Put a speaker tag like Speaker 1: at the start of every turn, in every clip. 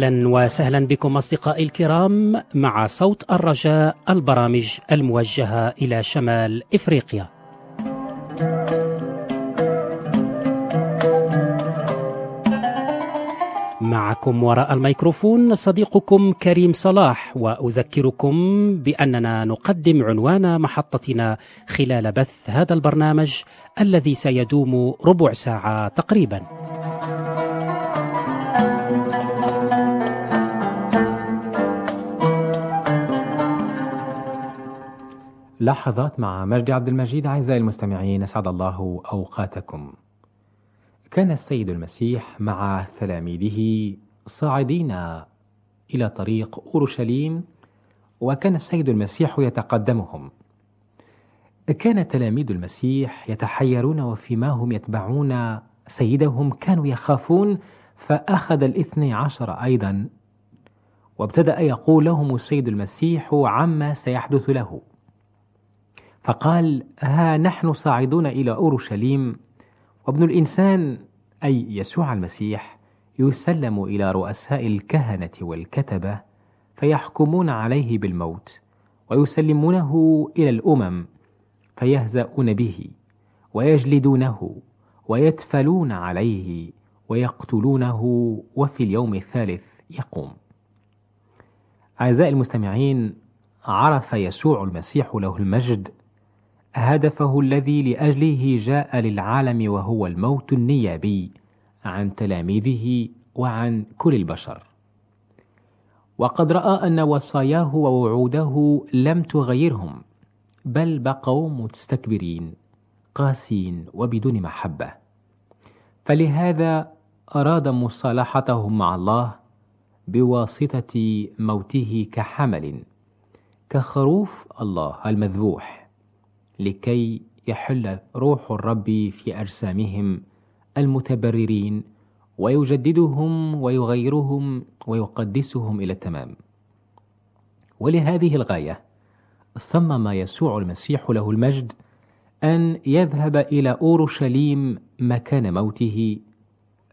Speaker 1: أهلا وسهلا بكم أصدقائي الكرام مع صوت الرجاء البرامج الموجهة إلى شمال إفريقيا. معكم وراء الميكروفون صديقكم كريم صلاح وأذكركم بأننا نقدم عنوان محطتنا خلال بث هذا البرنامج الذي سيدوم ربع ساعة تقريبا.
Speaker 2: لحظات مع مجدي عبد المجيد أعزائي المستمعين أسعد الله أوقاتكم. كان السيد المسيح مع تلاميذه صاعدين إلى طريق أورشليم وكان السيد المسيح يتقدمهم. كان تلاميذ المسيح يتحيرون وفيما هم يتبعون سيدهم كانوا يخافون فأخذ الاثني عشر أيضا وابتدأ يقول لهم السيد المسيح عما سيحدث له. فقال ها نحن صاعدون إلى أورشليم وابن الإنسان أي يسوع المسيح يسلم إلى رؤساء الكهنة والكتبة فيحكمون عليه بالموت ويسلمونه إلى الأمم فيهزؤون به ويجلدونه ويتفلون عليه ويقتلونه وفي اليوم الثالث يقوم. أعزائي المستمعين عرف يسوع المسيح له المجد هدفه الذي لأجله جاء للعالم وهو الموت النيابي عن تلاميذه وعن كل البشر. وقد رأى أن وصاياه ووعوده لم تغيرهم بل بقوا مستكبرين قاسين وبدون محبة. فلهذا أراد مصالحتهم مع الله بواسطة موته كحمل كخروف الله المذبوح. لكي يحل روح الرب في أجسامهم المتبررين ويجددهم ويغيرهم ويقدسهم إلى التمام. ولهذه الغاية صمم يسوع المسيح له المجد أن يذهب إلى أورشليم مكان موته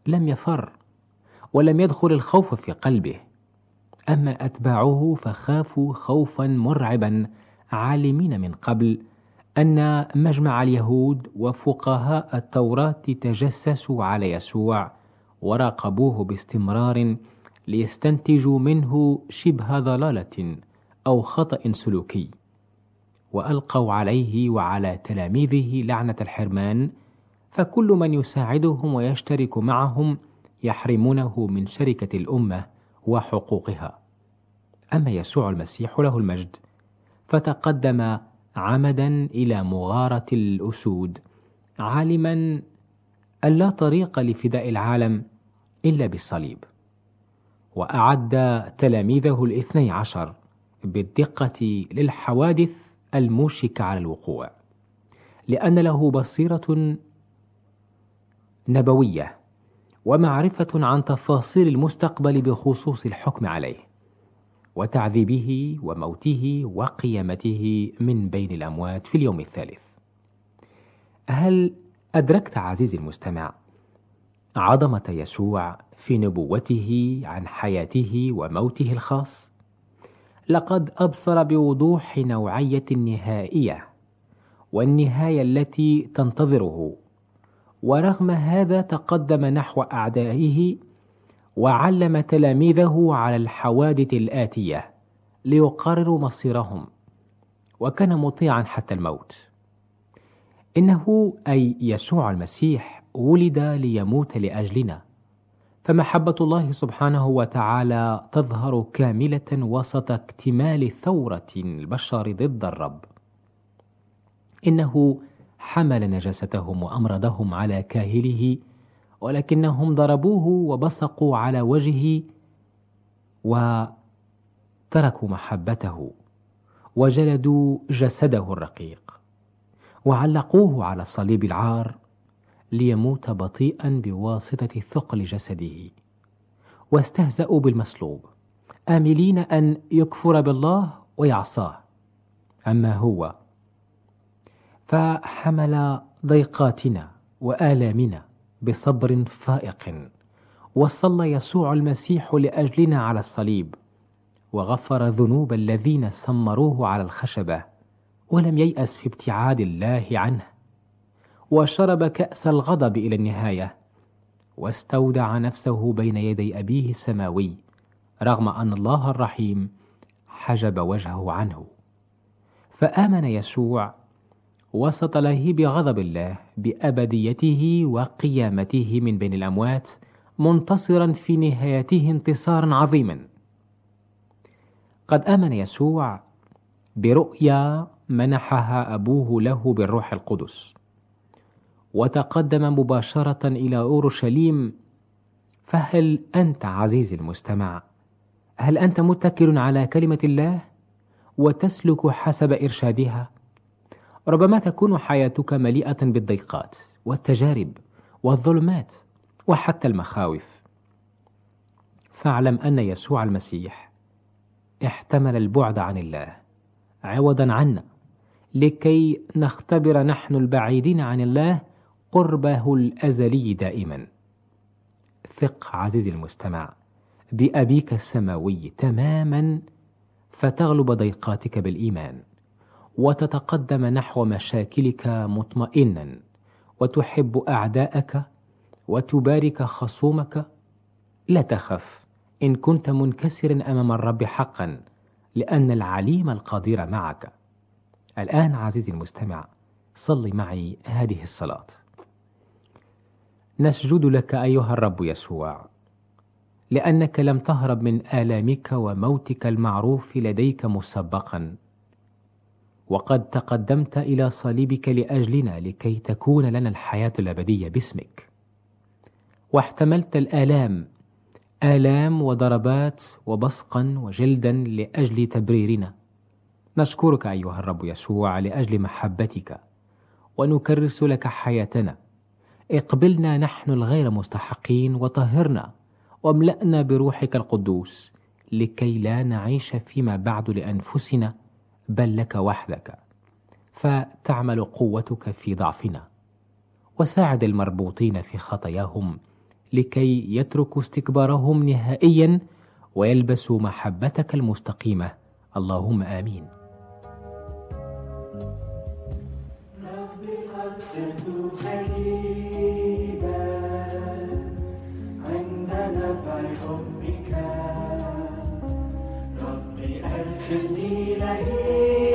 Speaker 2: لم يفر ولم يدخل الخوف في قلبه أما أتباعه فخافوا خوفا مرعبا عالمين من قبل أن مجمع اليهود وفقهاء التوراة تجسسوا على يسوع وراقبوه باستمرار ليستنتجوا منه شبه ضلالة أو خطأ سلوكي. وألقوا عليه وعلى تلاميذه لعنة الحرمان فكل من يساعدهم ويشترك معهم يحرمونه من شركة الأمة وحقوقها. أما يسوع المسيح له المجد فتقدم عمدا إلى مغارة الأسود عالما أن لا طريق لفداء العالم إلا بالصليب. وأعد تلاميذه الاثني عشر بالدقة للحوادث الموشكة على الوقوع لأن له بصيرة نبوية ومعرفة عن تفاصيل المستقبل بخصوص الحكم عليه. وتعذيبه وموته وقيامته من بين الأموات في اليوم الثالث. هل أدركت عزيزي المستمع عظمة يسوع في نبوته عن حياته وموته الخاص؟ لقد أبصر بوضوح نوعية النهائية والنهاية التي تنتظره ورغم هذا تقدم نحو أعدائه وعلم تلاميذه على الحوادث الآتية ليقرروا مصيرهم وكان مطيعا حتى الموت. إنه أي يسوع المسيح ولد ليموت لأجلنا. فمحبة الله سبحانه وتعالى تظهر كاملة وسط اكتمال ثورة البشر ضد الرب. إنه حمل نجاستهم وأمرضهم على كاهله ولكنهم ضربوه وبصقوا على وجهه وتركوا محبته وجلدوا جسده الرقيق وعلقوه على صليب العار ليموت بطيئا بواسطة ثقل جسده واستهزأوا بالمصلوب آملين أن يكفر بالله ويعصاه أما هو فحمل ضيقاتنا وآلامنا بصبر فائق. وصلى يسوع المسيح لأجلنا على الصليب. وغفر ذنوب الذين سمروه على الخشبة. ولم ييأس في ابتعاد الله عنه. وشرب كأس الغضب إلى النهاية. واستودع نفسه بين يدي أبيه السماوي. رغم أن الله الرحيم حجب وجهه عنه. فآمن يسوع وسط لهيب غضب الله بأبديته وقيامته من بين الأموات منتصرا في نهايته انتصارا عظيما. قد آمن يسوع برؤيا منحها أبوه له بالروح القدس. وتقدم مباشرة إلى أورشليم فهل أنت عزيزي المستمع هل أنت متكل على كلمة الله وتسلك حسب إرشادها؟ ربما تكون حياتك مليئة بالضيقات والتجارب والظلمات وحتى المخاوف. فاعلم أن يسوع المسيح احتمل البعد عن الله عوضا عنا لكي نختبر نحن البعيدين عن الله قربه الأزلي دائما. ثق عزيزي المستمع بأبيك السماوي تماما فتغلب ضيقاتك بالإيمان. وتتقدم نحو مشاكلك مطمئنا وتحب أعداءك وتبارك خصومك. لا تخف إن كنت منكسرا أمام الرب حقا لأن العليم القدير معك. الآن عزيزي المستمع صل معي هذه الصلاة. نسجد لك أيها الرب يسوع لأنك لم تهرب من آلامك وموتك المعروف لديك مسبقا. وقد تقدمت إلى صليبك لأجلنا لكي تكون لنا الحياة الأبدية باسمك. واحتملت الآلام آلام وضربات وبصقا وجلدا لأجل تبريرنا. نشكرك أيها الرب يسوع لأجل محبتك ونكرس لك حياتنا. اقبلنا نحن الغير مستحقين وطهرنا واملأنا بروحك القدوس لكي لا نعيش فيما بعد لأنفسنا. بل لك وحدك فتعمل قوتك في ضعفنا وساعد المربوطين في خطاياهم لكي يتركوا استكبارهم نهائيا ويلبسوا محبتك المستقيمة. اللهم آمين. صرت سكيبا
Speaker 3: चलती रहे।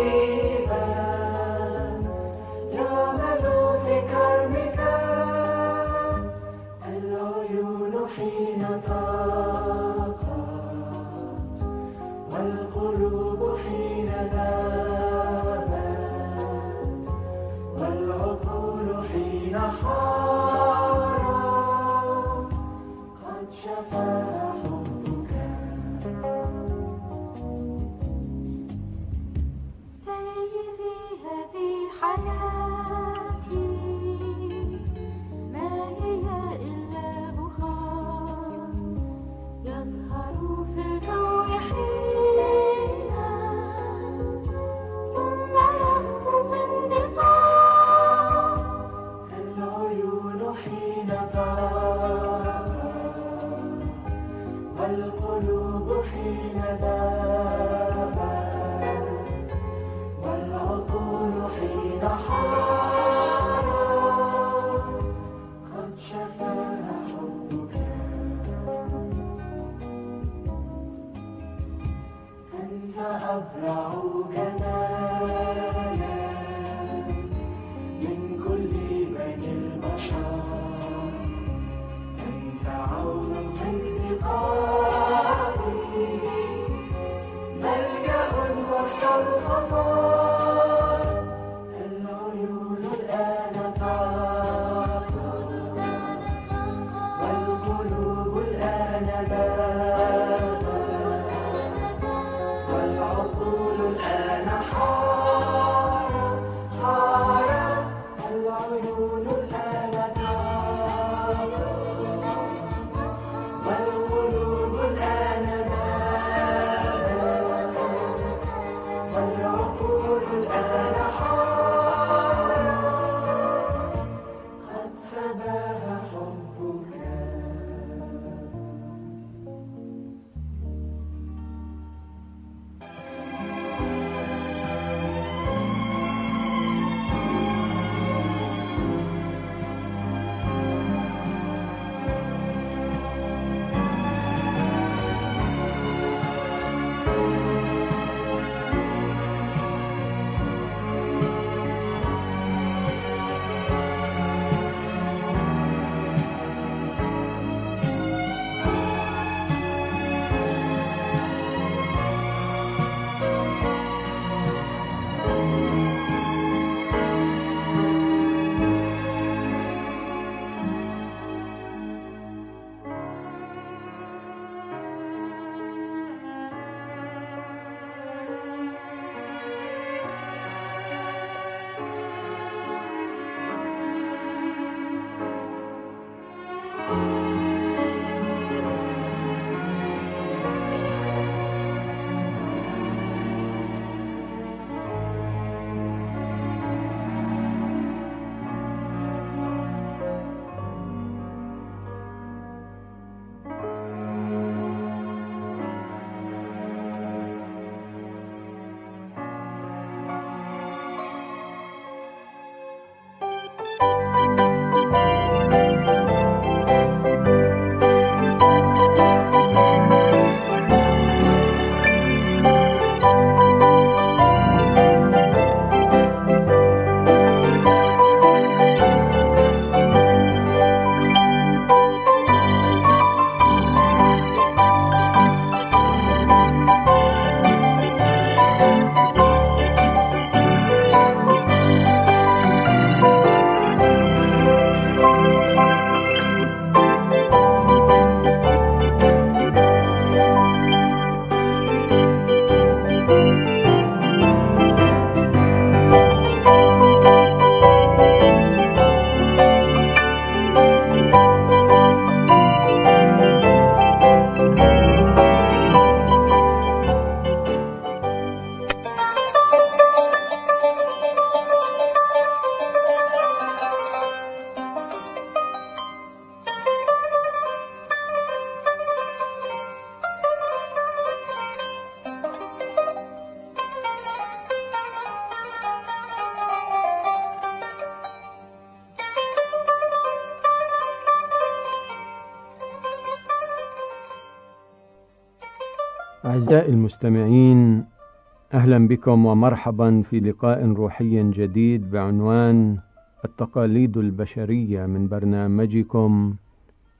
Speaker 3: أهلا بكم ومرحبا في لقاء روحي جديد بعنوان التقاليد البشرية من برنامجكم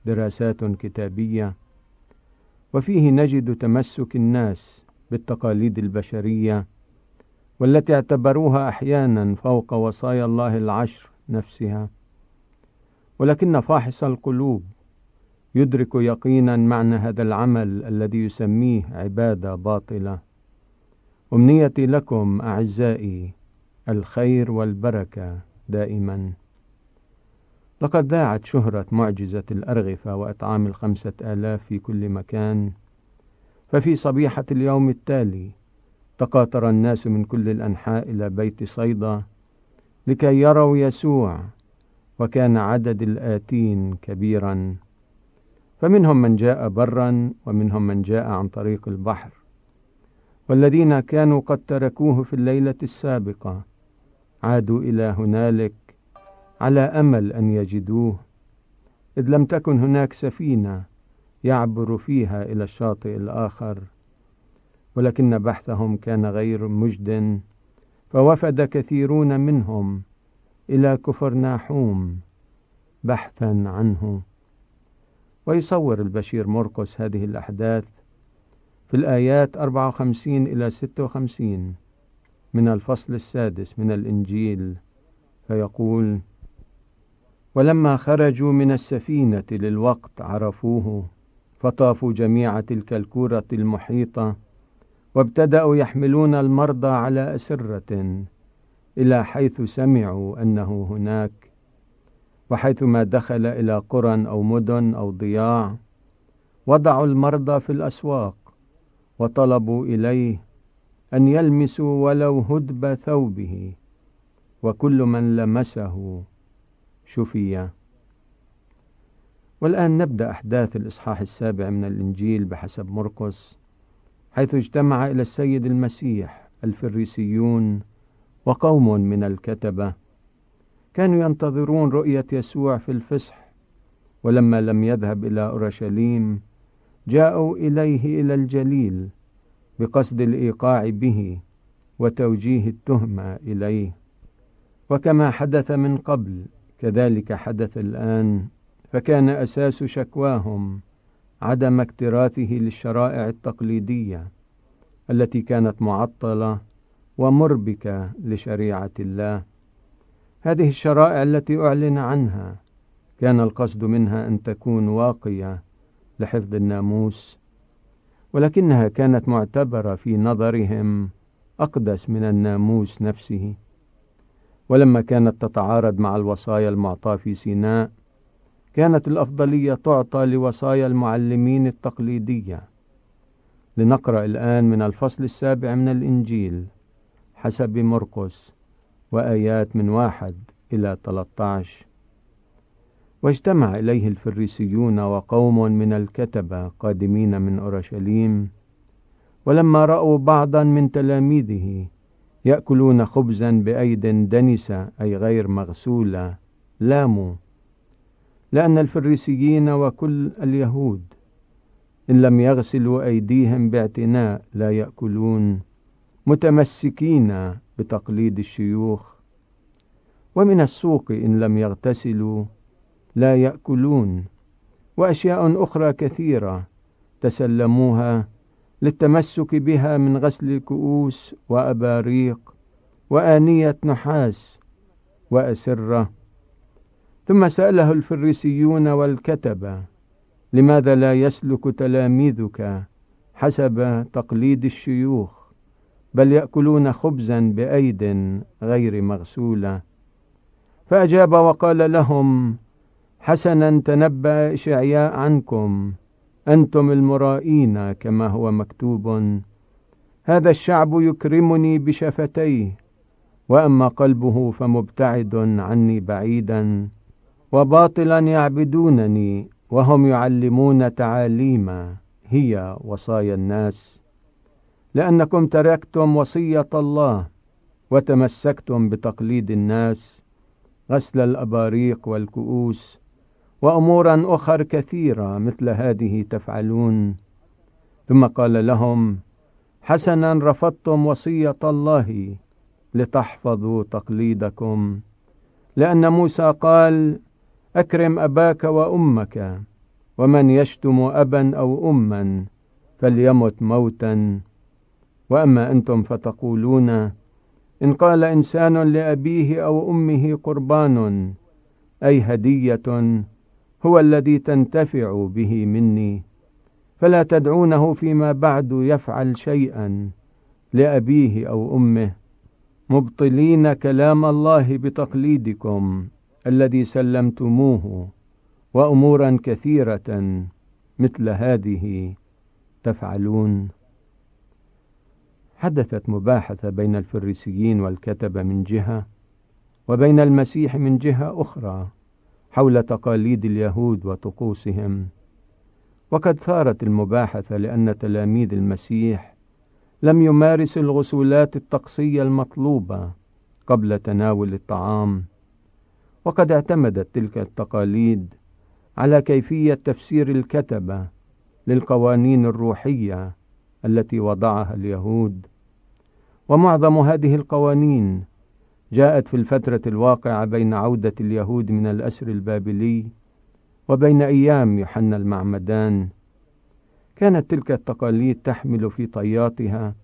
Speaker 3: دراسات كتابية. وفيه نجد تمسك الناس بالتقاليد البشرية والتي اعتبروها أحيانا فوق وصايا الله العشر نفسها. ولكن فاحص القلوب يدرك يقينا معنى هذا العمل الذي يسميه عبادة باطلة. أمنيتي لكم أعزائي الخير والبركة دائما. لقد ذاعت شهرة معجزة الأرغفة وإطعام الخمسة آلاف في كل مكان. ففي صبيحة اليوم التالي تقاطر الناس من كل الأنحاء إلى بيت صيدا لكي يروا يسوع وكان عدد الآتين كبيرا. فمنهم من جاء برا ومنهم من جاء عن طريق البحر. والذين كانوا قد تركوه في الليلة السابقة. عادوا إلى هنالك على أمل أن يجدوه. إذ لم تكن هناك سفينة يعبر فيها إلى الشاطئ الآخر ولكن بحثهم كان غير مجد فوفد كثيرون منهم إلى كفر ناحوم بحثا عنه. ويصور البشير مرقس هذه الأحداث في الآيات 54 إلى 56 من الفصل السادس من الإنجيل فيقول ولما خرجوا من السفينة للوقت عرفوه فطافوا جميع تلك الكورة المحيطة وابتدأوا يحملون المرضى على أسرة إلى حيث سمعوا أنه هناك وحيثما دخل إلى قرى أو مدن أو ضياع وضعوا المرضى في الأسواق وطلبوا إليه أن يلمسوا ولو هدب ثوبه وكل من لمسه شفي. والآن نبدأ أحداث الإصحاح السابع من الإنجيل بحسب مرقس حيث اجتمع إلى السيد المسيح الفريسيون وقوم من الكتبة. كانوا ينتظرون رؤية يسوع في الفصح ولما لم يذهب إلى أورشليم جاءوا إليه إلى الجليل بقصد الإيقاع به وتوجيه التهمة إليه. وكما حدث من قبل كذلك حدث الآن فكان أساس شكواهم عدم اكتراثه للشرائع التقليدية التي كانت معطلة ومربكة لشريعة الله. هذه الشرائع التي أعلن عنها كان القصد منها أن تكون واقية لحفظ الناموس ولكنها كانت معتبرة في نظرهم أقدس من الناموس نفسه. ولما كانت تتعارض مع الوصايا المعطاة في سيناء كانت الأفضلية تعطى لوصايا المعلمين التقليدية. لنقرأ الآن من الفصل السابع من الإنجيل حسب مرقس وآيات من واحد إلى 13 واجتمع إليه الفريسيون وقوم من الكتبة قادمين من أورشليم ولما رأوا بعضا من تلاميذه يأكلون خبزا بأيد دنسة أي غير مغسولة لاموا لأن الفريسيين وكل اليهود إن لم يغسلوا أيديهم باعتناء لا يأكلون متمسكين بتقليد الشيوخ ومن السوق إن لم يغتسلوا لا يأكلون. وأشياء أخرى كثيرة تسلموها للتمسك بها من غسل الكؤوس وأباريق وآنية نحاس وأسرة. ثم سأله الفريسيون والكتبة لماذا لا يسلك تلاميذك حسب تقليد الشيوخ؟ بل يأكلون خبزا بأيد غير مغسولة. فأجاب وقال لهم حسنا تنبأ إشعياء عنكم أنتم المرائين كما هو مكتوب. هذا الشعب يكرمني بشفتيه وأما قلبه فمبتعد عني بعيدا وباطلا يعبدونني وهم يعلمون تعاليم هي وصايا الناس. لأنكم تركتم وصية الله وتمسكتم بتقليد الناس غسل الأباريق والكؤوس وأمورا أخر كثيرة مثل هذه تفعلون. ثم قال لهم حسنا رفضتم وصية الله لتحفظوا تقليدكم. لأن موسى قال أكرم أباك وأمك ومن يشتم أبا أو أما فليمت موتا. وأما أنتم فتقولون إن قال إنسان لأبيه أو أمه قربان أي هدية هو الذي تنتفع به مني فلا تدعونه فيما بعد يفعل شيئا لأبيه أو أمه. مبطلين كلام الله بتقليدكم الذي سلمتموه وأمورا كثيرة مثل هذه تفعلون. حدثت مباحثة بين الفريسيين والكتبة من جهة وبين المسيح من جهة أخرى. حول تقاليد اليهود وطقوسهم. وقد ثارت المباحثة لأن تلاميذ المسيح لم يمارسوا الغسولات الطقسية المطلوبة قبل تناول الطعام. وقد اعتمدت تلك التقاليد على كيفية تفسير الكتبة للقوانين الروحية التي وضعها اليهود. ومعظم هذه القوانين جاءت في الفترة الواقعة بين عودة اليهود من الأسر البابلي وبين أيام يوحنا المعمدان. كانت تلك التقاليد تحمل في طياتها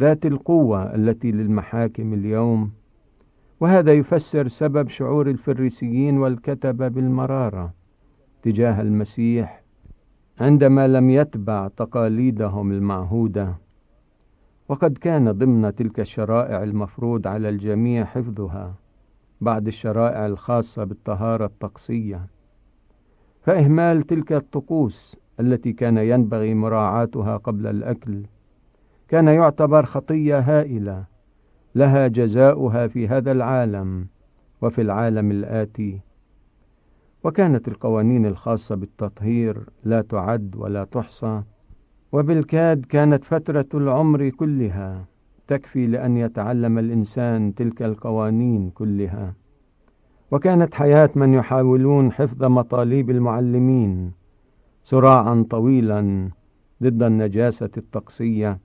Speaker 3: ذات القوة التي للمحاكم اليوم وهذا يفسر سبب شعور الفريسيين والكتبة بالمرارة تجاه المسيح عندما لم يتبع تقاليدهم المعهودة. وقد كان ضمن تلك الشرائع المفروض على الجميع حفظها بعد الشرائع الخاصة بالطهارة الطقسية. فإهمال تلك الطقوس التي كان ينبغي مراعاتها قبل الأكل كان يعتبر خطية هائلة لها جزاؤها في هذا العالم وفي العالم الآتي. وكانت القوانين الخاصة بالتطهير لا تعد ولا تحصى وبالكاد كانت فترة العمر كلها تكفي لأن يتعلم الإنسان تلك القوانين كلها. وكانت حياة من يحاولون حفظ مطالب المعلمين صراعا طويلا ضد النجاسة الطقسية.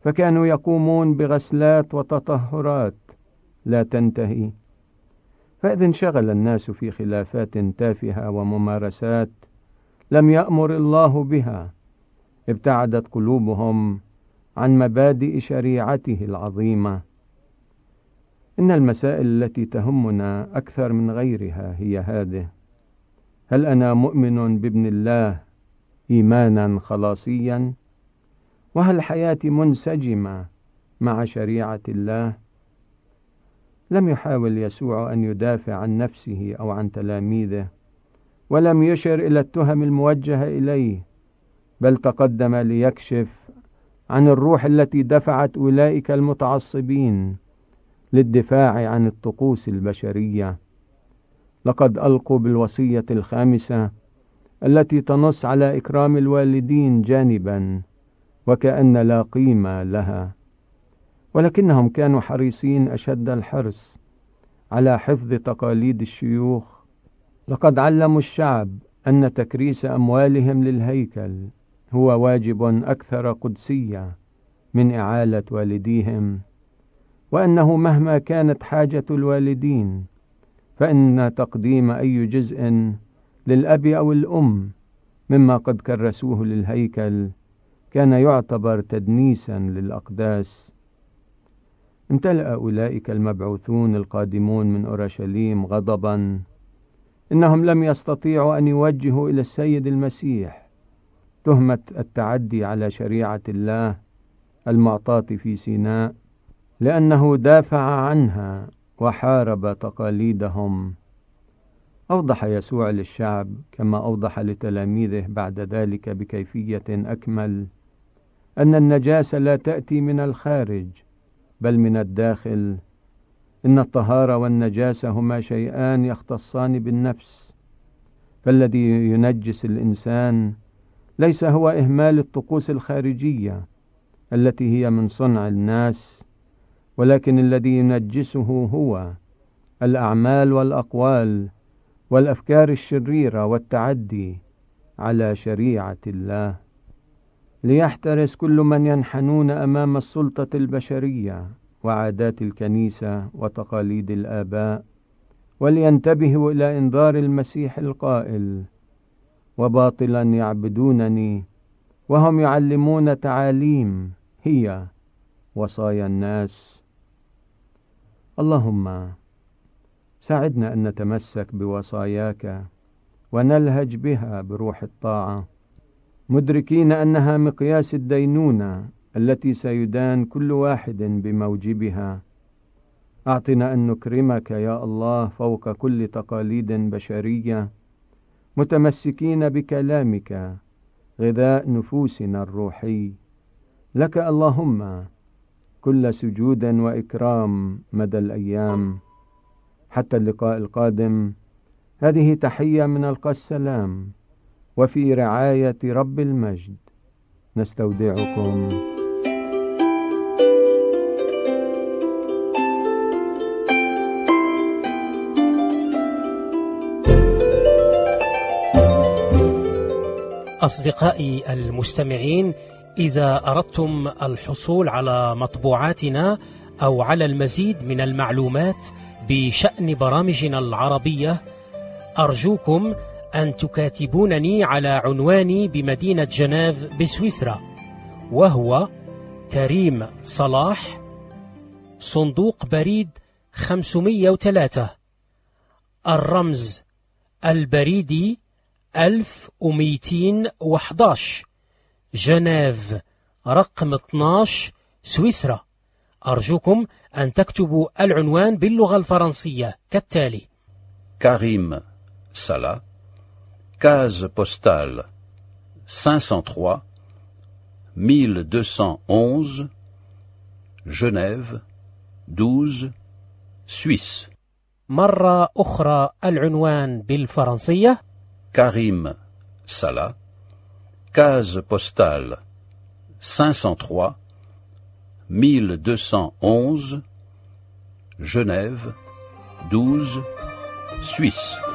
Speaker 3: فكانوا يقومون بغسلات وتطهرات لا تنتهي. فإذا انشغل الناس في خلافات تافهة وممارسات لم يأمر الله بها ابتعدت قلوبهم عن مبادئ شريعته العظيمة. إن المسائل التي تهمنا أكثر من غيرها هي هذه هل أنا مؤمن بابن الله إيمانا خلاصيا؟ وهل حياتي منسجمة مع شريعة الله؟ لم يحاول يسوع أن يدافع عن نفسه أو عن تلاميذه ولم يشر إلى التهم الموجهة إليه. بل تقدم ليكشف عن الروح التي دفعت أولئك المتعصبين للدفاع عن الطقوس البشرية. لقد ألقوا بالوصية الخامسة التي تنص على إكرام الوالدين جانبا وكأن لا قيمة لها. ولكنهم كانوا حريصين أشد الحرص على حفظ تقاليد الشيوخ. لقد علموا الشعب أن تكريس أموالهم للهيكل هو واجب أكثر قدسية من إعالة والديهم وأنه مهما كانت حاجة الوالدين فإن تقديم أي جزء للأب أو الأم مما قد كرسوه للهيكل كان يعتبر تدنيسا للأقداس. امتلأ أولئك المبعوثون القادمون من أورشليم غضبا إنهم لم يستطيعوا أن يوجهوا إلى السيد المسيح. تهمة التعدي على شريعة الله المعطاة في سيناء لأنه دافع عنها وحارب تقاليدهم. أوضح يسوع للشعب كما أوضح لتلاميذه بعد ذلك بكيفية أكمل أن النجاسة لا تأتي من الخارج بل من الداخل. إن الطهارة والنجاسة هما شيئان يختصان بالنفس فالذي ينجس الإنسان ليس هو إهمال الطقوس الخارجية التي هي من صنع الناس ولكن الذي ينجسه هو الأعمال والأقوال والأفكار الشريرة والتعدي على شريعة الله. ليحترس كل من ينحنون أمام السلطة البشرية وعادات الكنيسة وتقاليد الآباء ولينتبهوا إلى إنذار المسيح القائل وباطلا يعبدونني وهم يعلمون تعاليم. هي وصايا الناس. اللهم ساعدنا أن نتمسك بوصاياك ونلهج بها بروح الطاعة. مدركين أنها مقياس الدينونة التي سيدان كل واحد بموجبها. أعطنا أن نكرمك يا الله فوق كل تقاليد بشرية. متمسكين بكلامك غذاء نفوسنا الروحي. لك اللهم كل سجود وإكرام مدى الأيام. حتى اللقاء القادم هذه تحية من ألقى السلام. وفي رعاية رب المجد نستودعكم.
Speaker 1: أصدقائي المستمعين إذا أردتم الحصول على مطبوعاتنا أو على المزيد من المعلومات بشأن برامجنا العربية أرجوكم أن تكاتبونني على عنواني بمدينة جنيف بسويسرا وهو كريم صلاح صندوق بريد 503 الرمز البريدي 1211 جنيف رقم 12 سويسرا. أرجوكم أن تكتبوا العنوان باللغة الفرنسية. كالتالي
Speaker 4: Karim Salah, case postale 503 1211 Genève 12 Suisse.
Speaker 1: مرة أخرى العنوان بالفرنسية.
Speaker 4: Karim Salah, case postale 503 1211 Genève 12 Suisse.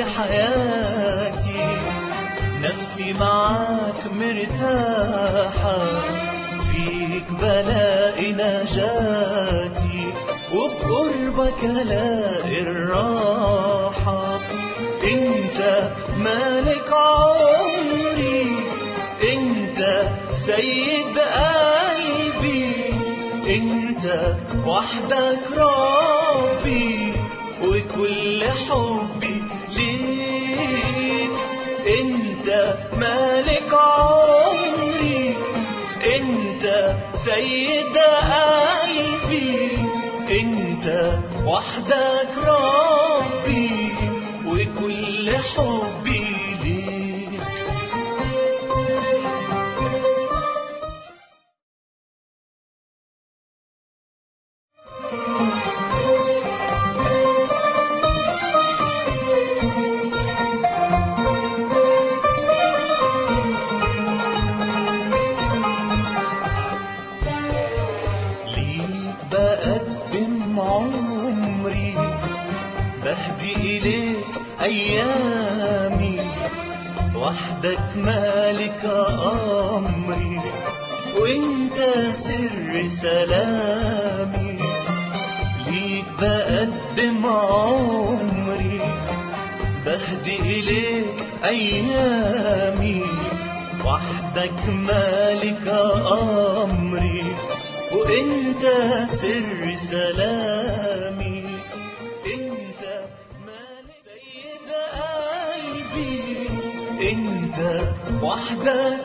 Speaker 5: يسوع في حياتي نفسي معاك مرتاحة فيك بلاقي نجاتي وبقربك الاقي الراحة أنت مالك عمري أنت سيد قلبي أنت وحدك ربي وحدك مالك أمري وإنت سر سلامي. ليك بقدم عمري بهدي إليك أيامي. وحدك مالك أمري وإنت سر سلامي. 的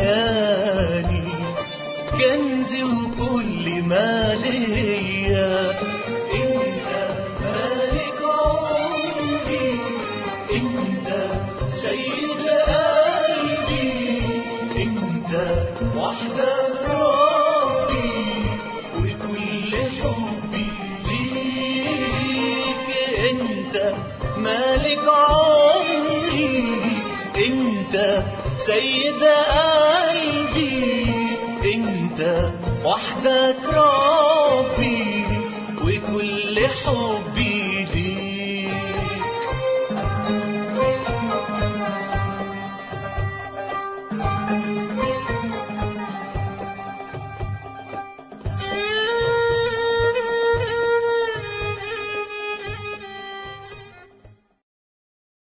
Speaker 5: عياني كنزي وكل ما ليا إنت مالك عمري إنت سيد قلبي إنت وحدك مالك عمري إنت سيد قلبي the